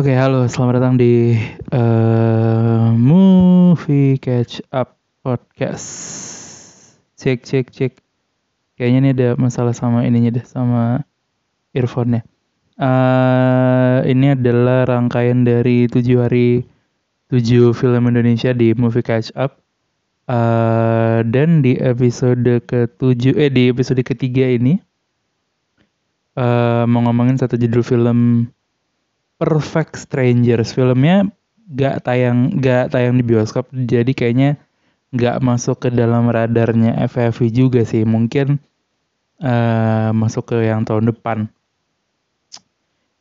Oke, halo, selamat datang di uh, Movie Catch Up Podcast. Cek, cek, cek. Kayaknya ini ada masalah sama ininya deh, sama earphone-nya. Uh, ini adalah rangkaian dari tujuh hari tujuh film Indonesia di Movie Catch Up. Uh, dan di episode ke-7 eh di episode ketiga ini uh, mau ngomongin satu judul film Perfect Strangers filmnya gak tayang gak tayang di bioskop jadi kayaknya gak masuk ke dalam radarnya FFV juga sih. Mungkin uh, masuk ke yang tahun depan.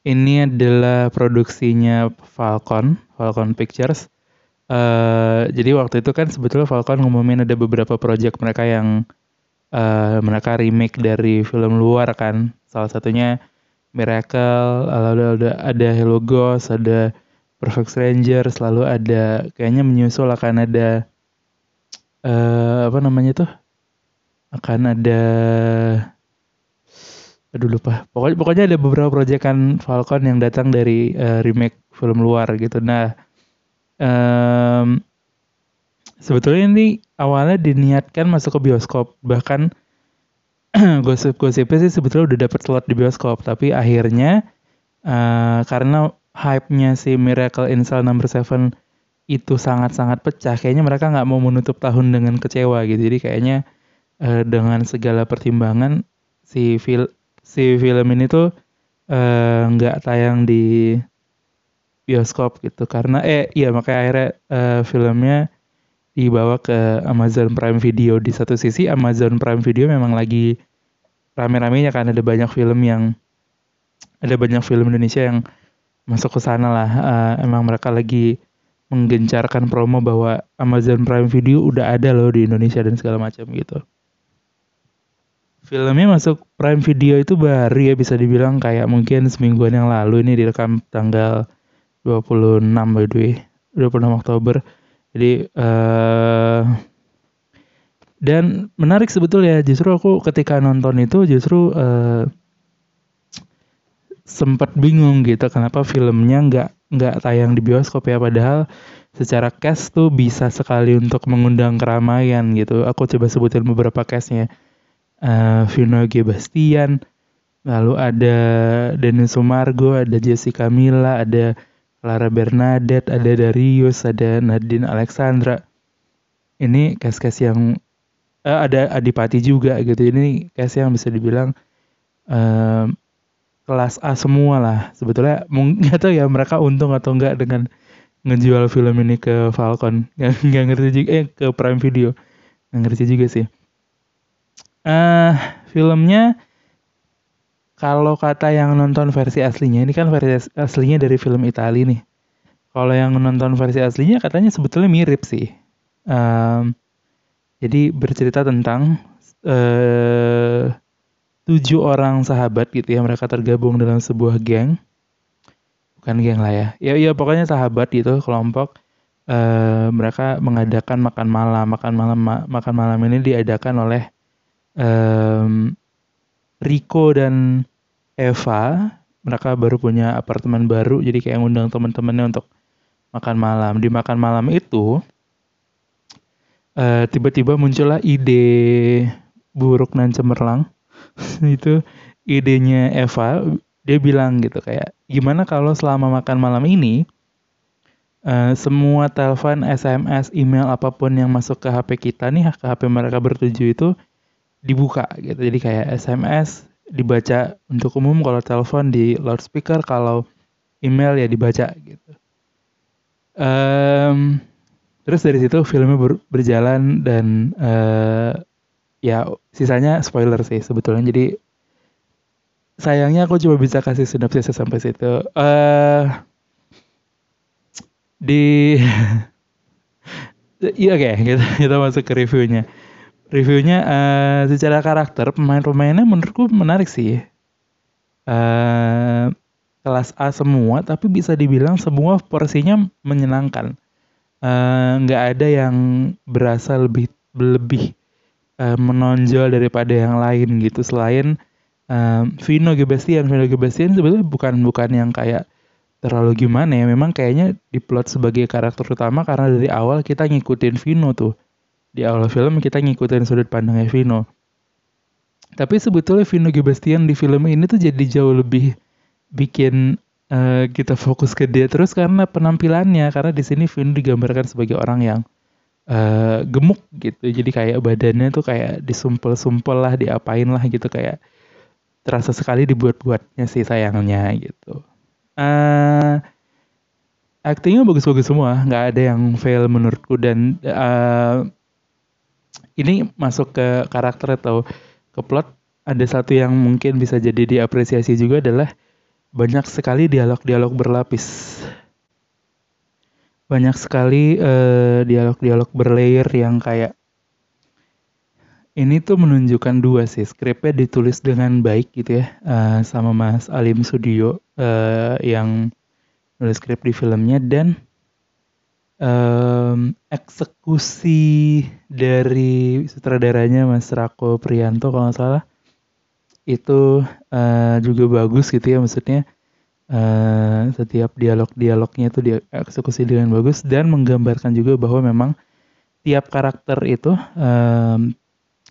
Ini adalah produksinya Falcon Falcon Pictures. Uh, jadi waktu itu kan sebetulnya Falcon ngumumin ada beberapa project mereka yang uh, mereka remake dari film luar kan. Salah satunya Miracle, lalu ada, ada Hello Ghost, ada Perfect Stranger, selalu ada kayaknya menyusul akan ada uh, apa namanya tuh? Akan ada aduh lupa. Pokoknya pokoknya ada beberapa proyekan Falcon yang datang dari uh, remake film luar gitu. Nah, um, sebetulnya ini awalnya diniatkan masuk ke bioskop bahkan gosip-gosipnya sih sebetulnya udah dapet slot di bioskop tapi akhirnya uh, karena hype-nya si Miracle in Cell Number 7 itu sangat-sangat pecah kayaknya mereka nggak mau menutup tahun dengan kecewa gitu. Jadi kayaknya uh, dengan segala pertimbangan si fil si film ini tuh eh, nggak uh, tayang di bioskop gitu. Karena eh iya makanya akhirnya uh, filmnya dibawa ke Amazon Prime Video. Di satu sisi Amazon Prime Video memang lagi rame-ramenya kan. Ada banyak film yang ada banyak film Indonesia yang masuk ke sana lah. Uh, emang mereka lagi menggencarkan promo bahwa Amazon Prime Video udah ada loh di Indonesia dan segala macam gitu. Filmnya masuk Prime Video itu baru ya bisa dibilang kayak mungkin semingguan yang lalu. Ini direkam tanggal 26 by the way. 26 Oktober jadi uh, dan menarik sebetulnya justru aku ketika nonton itu justru uh, sempat bingung gitu kenapa filmnya nggak nggak tayang di bioskop ya padahal secara cast tuh bisa sekali untuk mengundang keramaian gitu. Aku coba sebutin beberapa castnya. Uh, Vino G. Bastian, lalu ada Denis Sumargo, ada Jessica Mila, ada Clara Bernadette, ada Darius, ada Nadine Alexandra. Ini cast-cast yang uh, ada Adipati juga gitu. Ini cast yang bisa dibilang uh, kelas A semua lah. Sebetulnya nggak tahu ya mereka untung atau enggak dengan ngejual film ini ke Falcon. Nggak ngerti juga eh ke Prime Video. Nggak ngerti juga sih. Uh, filmnya kalau kata yang nonton versi aslinya, ini kan versi aslinya dari film Italia nih. Kalau yang nonton versi aslinya katanya sebetulnya mirip sih. Um, jadi bercerita tentang uh, tujuh orang sahabat gitu ya, mereka tergabung dalam sebuah geng. Bukan geng lah ya. Ya, ya pokoknya sahabat gitu, kelompok. Uh, mereka mengadakan makan malam. Makan malam makan malam ini diadakan oleh um, Rico dan Eva mereka baru punya apartemen baru jadi kayak ngundang teman-temannya untuk makan malam. Di makan malam itu uh, tiba-tiba muncullah ide buruk dan cemerlang. Itu idenya Eva dia bilang gitu kayak gimana kalau selama makan malam ini uh, semua telepon SMS email apa pun yang masuk ke HP kita nih ke HP mereka bertuju itu dibuka gitu. Jadi kayak SMS dibaca untuk umum kalau telepon di loudspeaker kalau email ya dibaca gitu. Um, terus dari situ filmnya ber, berjalan dan uh, ya sisanya spoiler sih sebetulnya. Jadi sayangnya aku cuma bisa kasih sinopsis sampai situ. Uh, di Iya oke, okay, kita, kita masuk ke reviewnya reviewnya uh, secara karakter pemain-pemainnya menurutku menarik sih. Uh, kelas A semua, tapi bisa dibilang semua porsinya menyenangkan. Eh, nggak uh, ada yang berasa lebih lebih uh, menonjol daripada yang lain gitu. Selain uh, Vino Gebastian, Vino Gebastian sebetulnya bukan bukan yang kayak terlalu gimana ya memang kayaknya diplot sebagai karakter utama karena dari awal kita ngikutin Vino tuh di awal film kita ngikutin sudut pandangnya Vino. Tapi sebetulnya Vino Gebastian di film ini tuh jadi jauh lebih bikin uh, kita fokus ke dia terus karena penampilannya. Karena di sini Vino digambarkan sebagai orang yang uh, gemuk gitu. Jadi kayak badannya tuh kayak disumpel-sumpel lah diapain lah gitu. Kayak terasa sekali dibuat-buatnya sih sayangnya gitu. Uh, actingnya bagus-bagus semua. Nggak ada yang fail menurutku dan uh, ini masuk ke karakter atau ke plot ada satu yang mungkin bisa jadi diapresiasi juga adalah banyak sekali dialog-dialog berlapis. Banyak sekali eh, dialog-dialog berlayer yang kayak ini tuh menunjukkan dua sih skripnya ditulis dengan baik gitu ya uh, sama Mas Alim Sudio uh, yang nulis skrip di filmnya dan um, eksekusi dari sutradaranya Mas Rako Prianto kalau nggak salah itu uh, juga bagus gitu ya maksudnya uh, setiap dialog-dialognya itu dieksekusi dengan bagus dan menggambarkan juga bahwa memang tiap karakter itu um,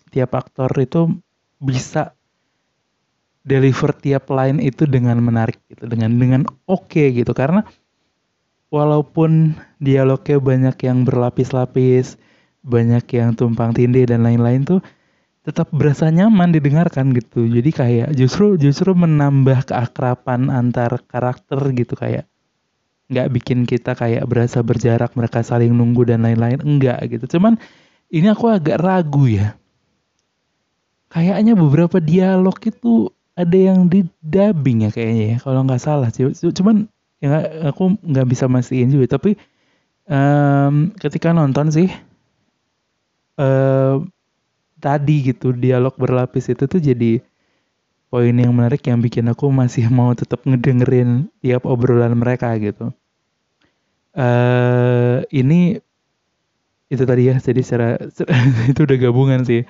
tiap aktor itu bisa deliver tiap line itu dengan menarik gitu dengan dengan oke okay, gitu. Karena walaupun dialognya banyak yang berlapis-lapis banyak yang tumpang tindih dan lain-lain tuh tetap berasa nyaman didengarkan gitu. Jadi kayak justru justru menambah keakraban antar karakter gitu kayak nggak bikin kita kayak berasa berjarak mereka saling nunggu dan lain-lain enggak gitu. Cuman ini aku agak ragu ya. Kayaknya beberapa dialog itu ada yang di dubbing ya kayaknya ya kalau nggak salah. Cuman ya aku nggak bisa mastiin juga tapi um, ketika nonton sih uh, tadi gitu dialog berlapis itu tuh jadi poin yang menarik yang bikin aku masih mau tetap ngedengerin tiap obrolan mereka gitu. Uh, ini itu tadi ya jadi secara, itu udah gabungan sih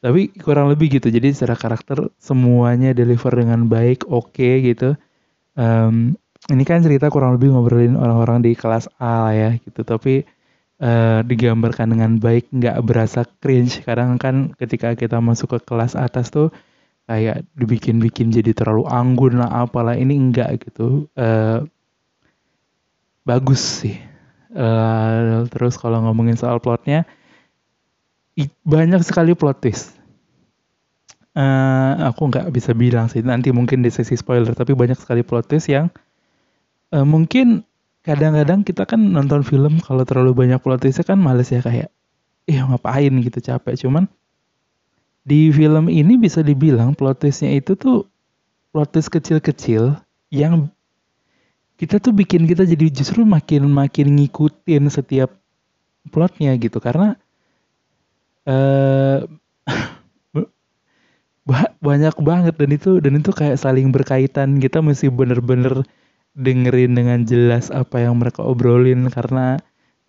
tapi kurang lebih gitu jadi secara karakter semuanya deliver dengan baik oke okay, gitu um, ini kan cerita kurang lebih ngobrolin orang-orang di kelas A lah ya gitu. Tapi uh, digambarkan dengan baik nggak berasa cringe. Kadang kan ketika kita masuk ke kelas atas tuh kayak dibikin-bikin jadi terlalu anggun lah apalah ini enggak gitu. Uh, bagus sih. Uh, terus kalau ngomongin soal plotnya banyak sekali plot twist. Uh, aku nggak bisa bilang sih nanti mungkin di sesi spoiler tapi banyak sekali plot twist yang mungkin kadang-kadang kita kan nonton film kalau terlalu banyak plot twistnya kan males ya kayak iya ngapain gitu capek. Cuman di film ini bisa dibilang plot twistnya itu tuh plot twist kecil-kecil yang kita tuh bikin kita jadi justru makin makin ngikutin setiap plotnya gitu. Karena uh, banyak banget dan itu dan itu kayak saling berkaitan. Kita mesti bener-bener dengerin dengan jelas apa yang mereka obrolin karena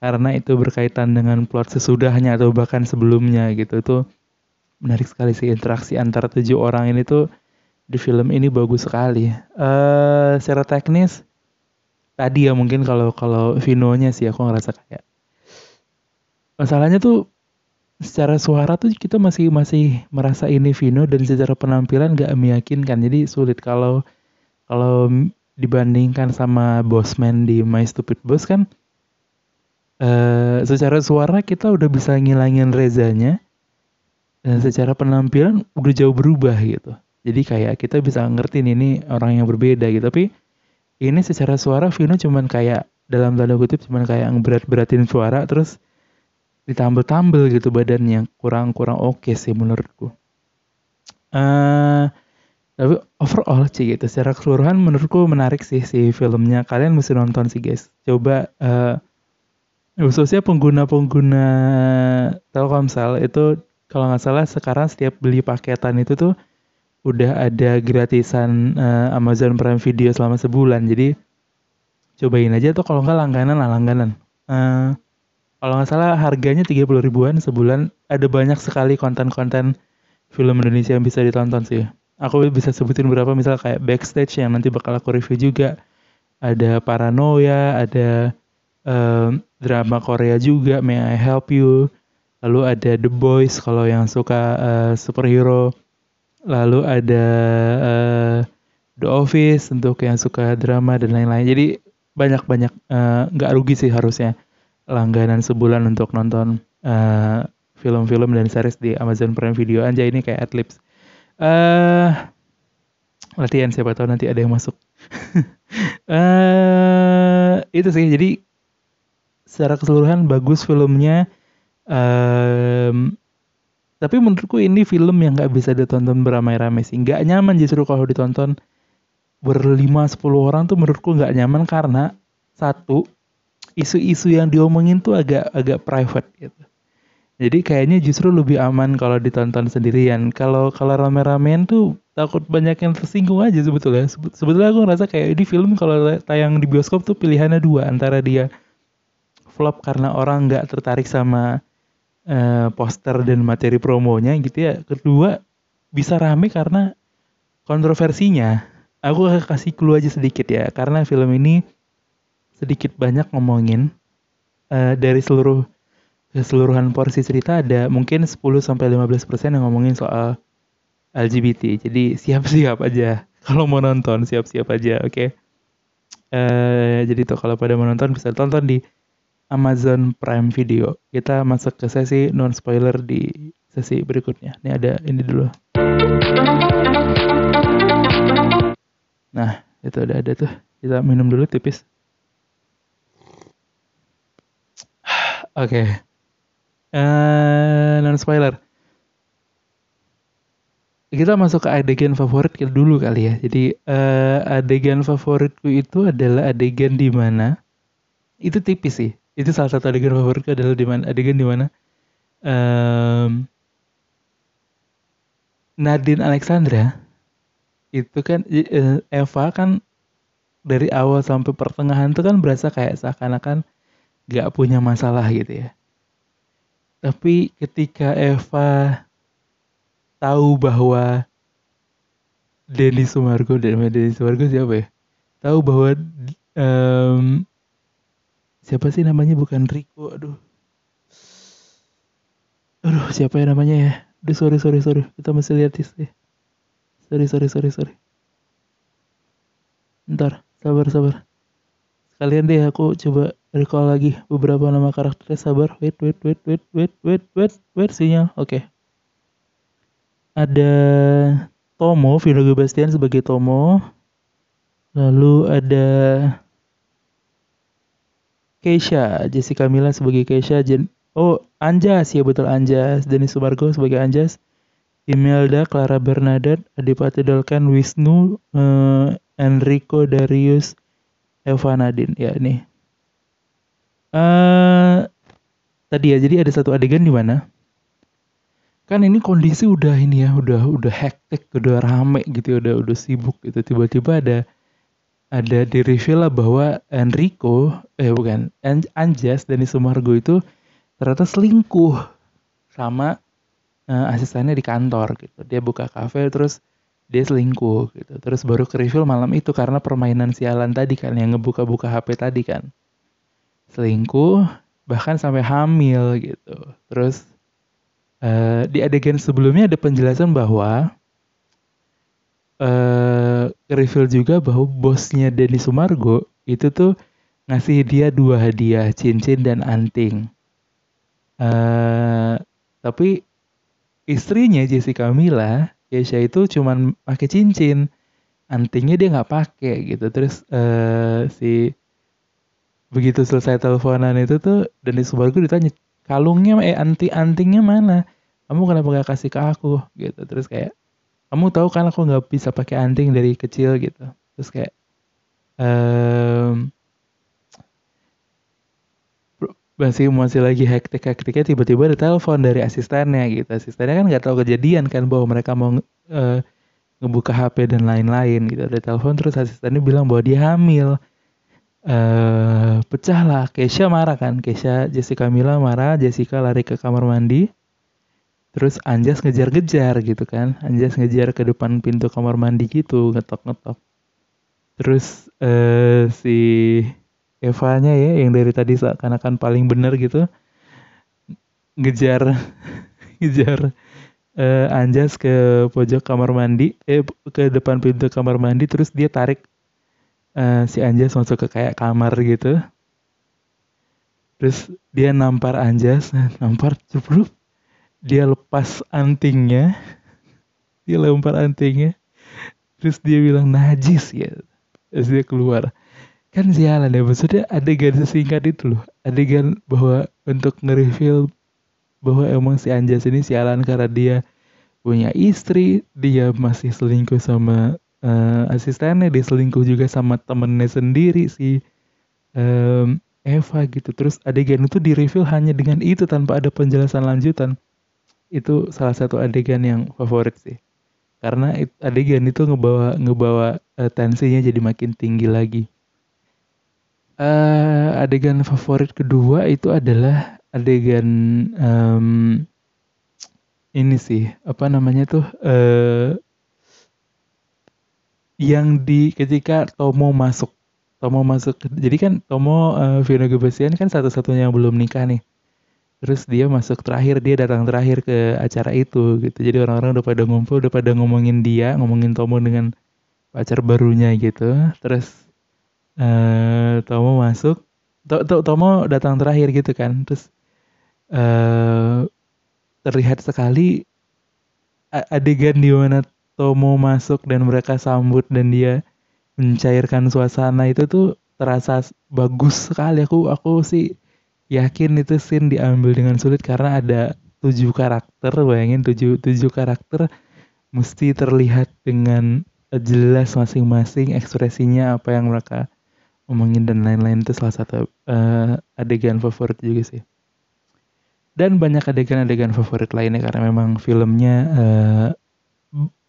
karena itu berkaitan dengan plot sesudahnya atau bahkan sebelumnya gitu itu menarik sekali sih interaksi antara tujuh orang ini tuh di film ini bagus sekali. Uh, secara teknis tadi ya mungkin kalau kalau Vino-nya sih aku ngerasa kayak masalahnya tuh secara suara tuh kita masih masih merasa ini Vino dan secara penampilan gak meyakinkan jadi sulit kalau kalau dibandingkan sama Bossman di My Stupid Boss kan uh, secara suara kita udah bisa ngilangin Rezanya dan secara penampilan udah jauh berubah gitu. Jadi kayak kita bisa ngerti ini orang yang berbeda gitu. Tapi ini secara suara Vino cuman kayak dalam tanda kutip cuman kayak ngeberat-beratin suara terus ditambel-tambel gitu badannya kurang-kurang oke okay sih menurutku. Uh, tapi overall sih gitu secara keseluruhan menurutku menarik sih si filmnya. Kalian mesti nonton sih guys. Coba uh, khususnya pengguna-pengguna Telkomsel itu kalau nggak salah sekarang setiap beli paketan itu tuh udah ada gratisan uh, Amazon Prime Video selama sebulan. Jadi cobain aja tuh kalau nggak langganan lah langganan. Uh, kalau nggak salah harganya 30 ribuan sebulan. Ada banyak sekali konten-konten film Indonesia yang bisa ditonton sih aku bisa sebutin berapa misal kayak backstage yang nanti bakal aku review juga. Ada paranoia ada um, drama Korea juga May I Help You. Lalu ada The Boys kalau yang suka uh, superhero. Lalu ada uh, The Office untuk yang suka drama dan lain-lain. Jadi banyak-banyak nggak uh, rugi sih harusnya langganan sebulan untuk nonton uh, film-film dan series di Amazon Prime Video. Aja ini kayak adlibs. Uh, latihan siapa tahu nanti ada yang masuk. uh, itu sih jadi secara keseluruhan bagus filmnya. Um, tapi menurutku ini film yang nggak bisa ditonton beramai-ramai sih. Nggak nyaman justru kalau ditonton berlima sepuluh orang tuh menurutku nggak nyaman karena satu isu-isu yang diomongin tuh agak agak private gitu. Jadi kayaknya justru lebih aman kalau ditonton sendirian. Kalau kalau rame-ramean tuh takut banyak yang tersinggung aja sebetulnya. Sebetulnya aku ngerasa kayak di film kalau tayang di bioskop tuh pilihannya dua antara dia flop karena orang nggak tertarik sama uh, poster dan materi promonya gitu ya. Kedua bisa rame karena kontroversinya. Aku kasih clue aja sedikit ya karena film ini sedikit banyak ngomongin uh, dari seluruh keseluruhan porsi cerita ada mungkin 10 sampai 15% yang ngomongin soal LGBT. Jadi siap-siap aja kalau mau nonton siap-siap aja, oke. Okay? Uh, jadi tuh kalau pada mau nonton bisa tonton di Amazon Prime Video. Kita masuk ke sesi non spoiler di sesi berikutnya. Ini ada ini dulu. Nah, itu udah ada tuh. Kita minum dulu tipis. Oke. Okay uh, non spoiler. Kita masuk ke adegan favorit kita dulu kali ya. Jadi uh, adegan favoritku itu adalah adegan di mana itu tipis sih. Itu salah satu adegan favoritku adalah di mana adegan di mana um, Nadine Alexandra itu kan uh, Eva kan dari awal sampai pertengahan itu kan berasa kayak seakan-akan gak punya masalah gitu ya tapi ketika Eva tahu bahwa Denny Sumargo dan Denny Sumargo siapa ya? Tahu bahwa um, siapa sih namanya bukan Rico, aduh. Aduh, siapa ya namanya ya? Aduh, sorry, sorry, sorry. Kita masih lihat sih. Sorry, sorry, sorry, sorry. Ntar, sabar, sabar. Sekalian deh aku coba Recall lagi beberapa nama karakternya sabar. Wait, wait, wait, wait, wait, wait, wait, wait, sinyal. Oke. Ada Tomo, Vino Bastian sebagai Tomo. Lalu ada Keisha, Jessica Mila sebagai Keisha, Jen oh Anjas ya betul Anjas, Denis Sumargo sebagai Anjas, Imelda, Clara Bernadette, Adipati Dolken, Wisnu, eh, Enrico Darius, Eva Nadine. Ya nih uh, tadi ya jadi ada satu adegan di mana kan ini kondisi udah ini ya udah udah hektik udah rame gitu ya, udah udah sibuk gitu. Tiba-tiba ada ada di reveal lah bahwa Enrico eh bukan Anjas dan Sumargo itu ternyata selingkuh sama uh, asistennya di kantor gitu. Dia buka kafe terus dia selingkuh gitu. Terus baru ke reveal malam itu karena permainan sialan tadi kan yang ngebuka-buka HP tadi kan selingkuh bahkan sampai hamil gitu. Terus uh, di adegan sebelumnya ada penjelasan bahwa uh, reveal juga bahwa bosnya Denny Sumargo itu tuh ngasih dia dua hadiah cincin dan anting. Uh, tapi istrinya Jessica Mila, Keisha itu cuman pakai cincin, antingnya dia nggak pakai gitu. Terus uh, si begitu selesai teleponan itu tuh dan di Subargo ditanya kalungnya eh anti antingnya mana? Kamu kenapa gak kasih ke aku? Gitu. Terus kayak kamu tahu kan aku nggak bisa pakai anting dari kecil? Gitu. Terus kayak um, masih masih lagi hektik hektiknya tiba-tiba ada telepon dari asistennya gitu. Asistennya kan nggak tahu kejadian kan bahwa mereka mau uh, ngebuka HP dan lain-lain gitu. Ada telepon terus asistennya bilang bahwa dia hamil uh, pecah lah Keisha marah kan? Keisha Jessica Mila marah Jessica lari ke kamar mandi. Terus Anjas ngejar-ngejar gitu kan? Anjas ngejar ke depan pintu kamar mandi gitu ngetok-ngetok. Terus uh, si Evanya ya yang dari tadi seakan-akan paling bener gitu ngejar ngejar uh, Anjas ke pojok kamar mandi eh ke depan pintu kamar mandi terus dia tarik uh, si Anjas masuk ke kayak kamar gitu. Terus dia nampar Anjas nampar cukup dia lepas antingnya. Dia lempar antingnya. Terus dia bilang najis ya terus dia keluar. Kan sialan ya maksudnya adegan sesingkat itu loh. Adegan bahwa untuk nge-reveal bahwa emang si Anjas ini sialan karena dia punya istri dia masih selingkuh sama uh, asistennya dia selingkuh juga sama temennya sendiri si um, Eva gitu. Terus adegan itu di reveal hanya dengan itu tanpa ada penjelasan lanjutan. Itu salah satu adegan yang favorit sih. Karena adegan itu ngebawa ngebawa uh, tensinya jadi makin tinggi lagi. Uh, adegan favorit kedua itu adalah adegan um, ini sih. Apa namanya tuh? Uh, yang di ketika Tomo masuk. Tomo masuk jadi kan Tomo uh, Vino Gebesian kan satu-satunya yang belum nikah nih. Terus dia masuk terakhir dia datang terakhir ke acara itu gitu. Jadi orang-orang udah pada ngumpul udah pada ngomongin dia ngomongin Tomo dengan pacar barunya gitu. Terus uh, Tomo masuk. To, to, Tomo datang terakhir gitu kan. Terus uh, terlihat sekali adegan di mana Tomo masuk dan mereka sambut dan dia mencairkan suasana itu tuh terasa bagus sekali. Aku aku sih yakin itu scene diambil dengan sulit karena ada tujuh karakter bayangin tujuh tujuh karakter mesti terlihat dengan jelas masing-masing ekspresinya apa yang mereka omongin dan lain-lain. Itu salah satu uh, adegan favorit juga sih. Dan banyak adegan-adegan favorit lainnya karena memang filmnya uh,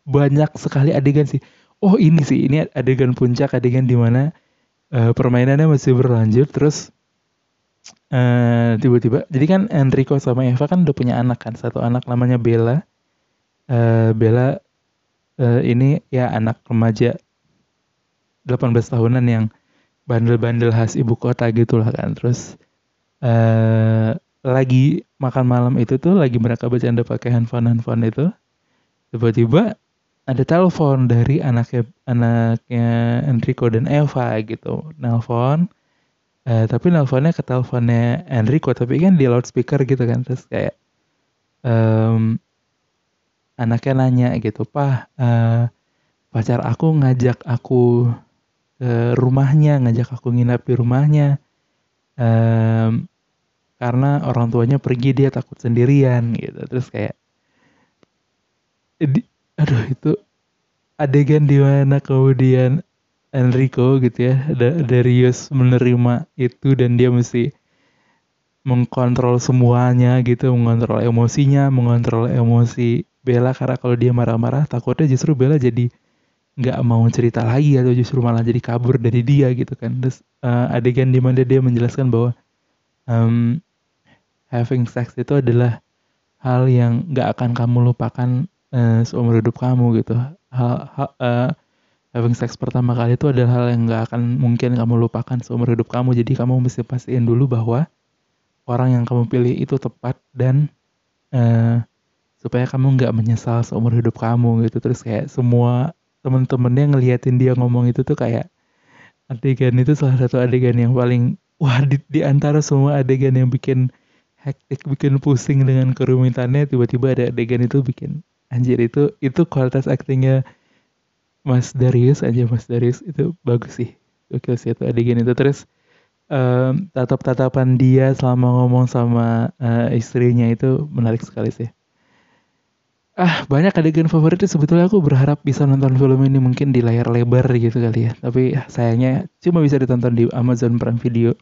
banyak sekali adegan sih. Oh ini sih ini adegan puncak adegan di mana uh, permainannya masih berlanjut terus eh, tiba-tiba jadi kan Enrico sama Eva kan udah punya anak kan satu anak namanya Bella. Uh, Bella uh, ini ya anak remaja 18 tahunan yang bandel-bandel khas ibu kota gitu lah kan terus uh, lagi makan malam itu tuh lagi mereka bercanda pakai handphone handphone itu tiba-tiba ada telepon dari anaknya anaknya Enrico dan Eva gitu. Nelpon Uh, tapi nelponnya ke teleponnya Enrico tapi kan di loudspeaker gitu kan. Terus kayak um, anaknya nanya gitu pak uh, pacar aku ngajak aku ke rumahnya ngajak aku nginap di rumahnya um, karena orang tuanya pergi dia takut sendirian gitu. Terus kayak aduh itu adegan di mana kemudian Enrico gitu ya Darius menerima itu dan dia mesti mengkontrol semuanya gitu mengontrol emosinya mengontrol emosi Bella karena kalau dia marah-marah takutnya justru Bella jadi nggak mau cerita lagi atau justru malah jadi kabur dari dia gitu kan. Terus uh, adegan di mana dia menjelaskan bahwa um, having sex itu adalah hal yang nggak akan kamu lupakan uh, seumur hidup kamu gitu hal, hal uh, having sex pertama kali itu adalah hal yang gak akan mungkin kamu lupakan seumur hidup kamu. Jadi kamu mesti pastiin dulu bahwa orang yang kamu pilih itu tepat dan uh, supaya kamu nggak menyesal seumur hidup kamu gitu. Terus kayak semua temen-temennya ngeliatin dia ngomong itu tuh kayak adegan itu salah satu adegan yang paling wah di, di antara semua adegan yang bikin hektik, bikin pusing dengan kerumitannya tiba-tiba ada adegan itu bikin anjir itu itu kualitas aktingnya Mas Darius aja Mas Darius. Itu bagus sih. Oke sih itu adegan itu. Terus um, tatap-tatapan dia selama ngomong sama uh, istrinya itu menarik sekali sih. Ah banyak adegan favoritnya sebetulnya aku berharap bisa nonton film ini mungkin di layar lebar gitu kali ya. Tapi sayangnya cuma bisa ditonton di Amazon Prime Video.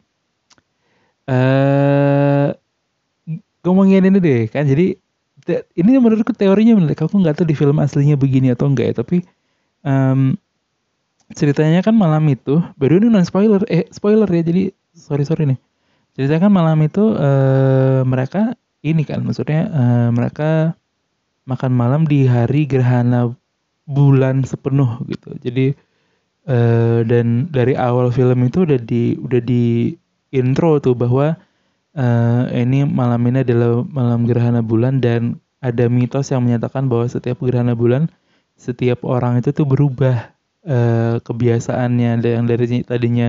Uh, ngomongin ini deh kan. Jadi ini menurutku teorinya menarik aku nggak tahu di film aslinya begini atau enggak ya tapi um, ceritanya kan malam itu baru ini non spoiler eh spoiler ya jadi sorry sorry nih. Ceritanya kan malam itu uh, mereka ini kan maksudnya uh, mereka makan malam di hari gerhana bulan sepenuh gitu. Jadi uh, dan dari awal film itu udah di udah di intro tuh bahwa uh, ini malam ini adalah malam gerhana bulan dan ada mitos yang menyatakan bahwa setiap gerhana bulan setiap orang itu tuh berubah uh, kebiasaannya. Yang dari tadinya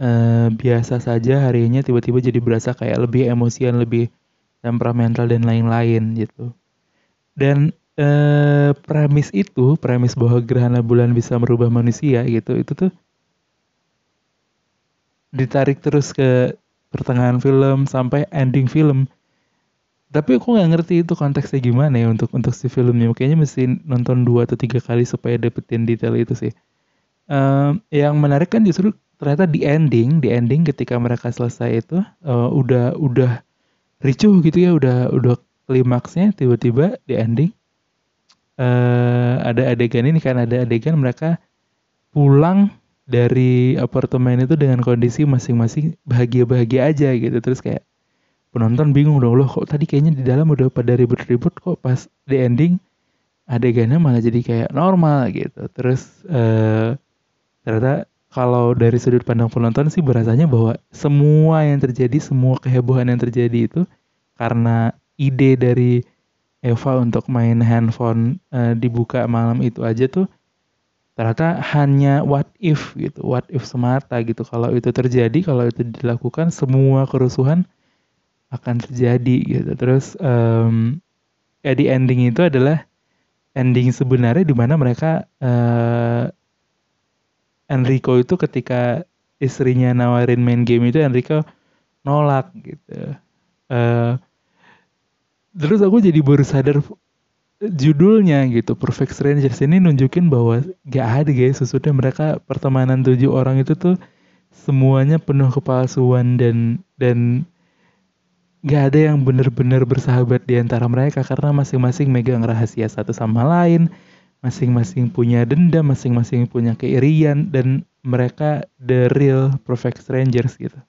uh, biasa saja harinya tiba-tiba jadi berasa kayak lebih emosian lebih temperamental dan lain-lain gitu. Dan eh, premis itu premis bahwa gerhana bulan bisa merubah manusia gitu itu tuh ditarik terus ke pertengahan film sampai ending film. Tapi aku nggak ngerti itu konteksnya gimana ya untuk untuk si filmnya. Kayaknya mesti nonton dua atau tiga kali supaya dapetin detail itu sih. Um, yang menarik kan justru ternyata di ending di ending ketika mereka selesai itu uh, udah udah ricuh gitu ya udah udah klimaksnya tiba-tiba di ending. Uh, ada adegan ini kan ada adegan mereka pulang dari apartemen itu dengan kondisi masing-masing bahagia-bahagia aja gitu. Terus kayak penonton bingung dong loh kok tadi kayaknya di dalam udah pada ribut-ribut kok pas di ending adegannya malah jadi kayak normal gitu. Terus uh, ternyata kalau dari sudut pandang penonton sih berasanya bahwa semua yang terjadi semua kehebohan yang terjadi itu karena ide dari Eva untuk main handphone uh, dibuka malam itu aja tuh ternyata hanya what if gitu, what if semata gitu. Kalau itu terjadi, kalau itu dilakukan, semua kerusuhan akan terjadi gitu. Terus um, ya di ending itu adalah ending sebenarnya di mana mereka uh, Enrico itu ketika istrinya nawarin main game itu Enrico nolak gitu. Uh, terus aku jadi baru sadar judulnya gitu Perfect Strangers ini nunjukin bahwa gak ada guys sesudah mereka pertemanan tujuh orang itu tuh semuanya penuh kepalsuan dan dan gak ada yang benar-benar bersahabat di antara mereka karena masing-masing megang rahasia satu sama lain masing-masing punya dendam masing-masing punya keirian dan mereka the real perfect strangers gitu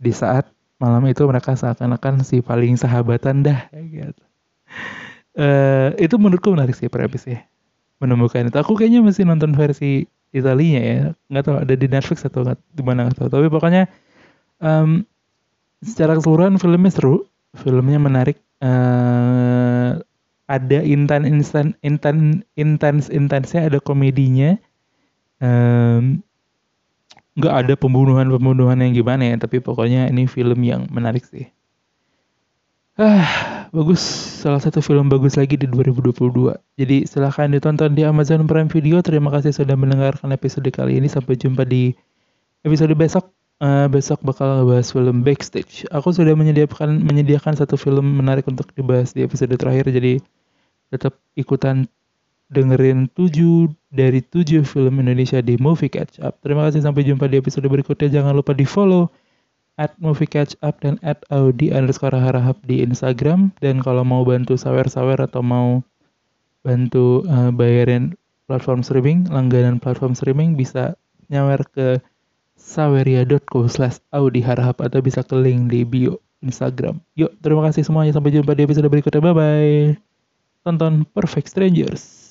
di saat malam itu mereka seakan-akan si paling sahabatan dah gitu. Uh, itu menurutku menarik sih premisnya menemukan itu. Aku kayaknya masih nonton versi Italinya ya, nggak tahu ada di Netflix atau nggak di mana nggak tahu. Tapi pokoknya um, secara keseluruhan filmnya seru, filmnya menarik. Uh, ada intan instan intan intens intensnya, ada komedinya. Um, nggak ada pembunuhan-pembunuhan yang gimana ya, tapi pokoknya ini film yang menarik sih. Ah, bagus. Salah satu film bagus lagi di 2022. Jadi silahkan ditonton di Amazon Prime Video. Terima kasih sudah mendengarkan episode kali ini. Sampai jumpa di episode besok. Uh, besok bakal ngebahas film Backstage. Aku sudah menyediakan menyediakan satu film menarik untuk dibahas di episode terakhir. Jadi tetap ikutan dengerin 7 dari 7 film Indonesia di Movie Catch Up. Terima kasih sampai jumpa di episode berikutnya. Jangan lupa di follow at Movie Catch Up dan at Audi underscore harahap di Instagram. Dan kalau mau bantu sawer-sawer atau mau bantu uh, bayarin platform streaming, langganan platform streaming bisa nyawer ke saweria.co slash Audi harahap atau bisa ke link di bio Instagram. Yuk, terima kasih semuanya. Sampai jumpa di episode berikutnya. Bye-bye. Tonton Perfect Strangers.